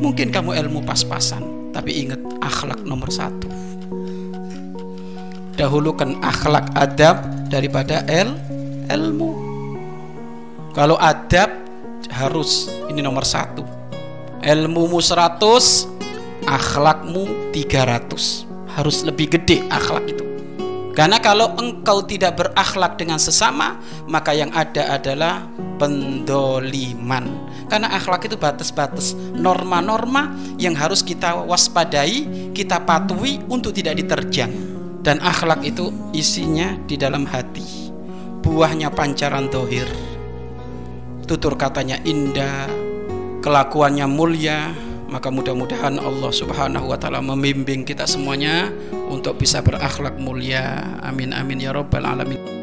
Mungkin kamu ilmu pas-pasan, tapi ingat akhlak nomor satu. Dahulukan akhlak adab daripada el ilmu. Kalau adab harus ini nomor satu. Ilmumu 100, akhlakmu 300. Harus lebih gede akhlak itu. Karena kalau engkau tidak berakhlak dengan sesama, maka yang ada adalah pendoliman. Karena akhlak itu batas-batas, norma-norma yang harus kita waspadai, kita patuhi untuk tidak diterjang. Dan akhlak itu isinya di dalam hati. Buahnya pancaran dohir. Tutur katanya indah, kelakuannya mulia, maka mudah-mudahan Allah Subhanahu wa taala membimbing kita semuanya untuk bisa berakhlak mulia. Amin amin ya rabbal alamin.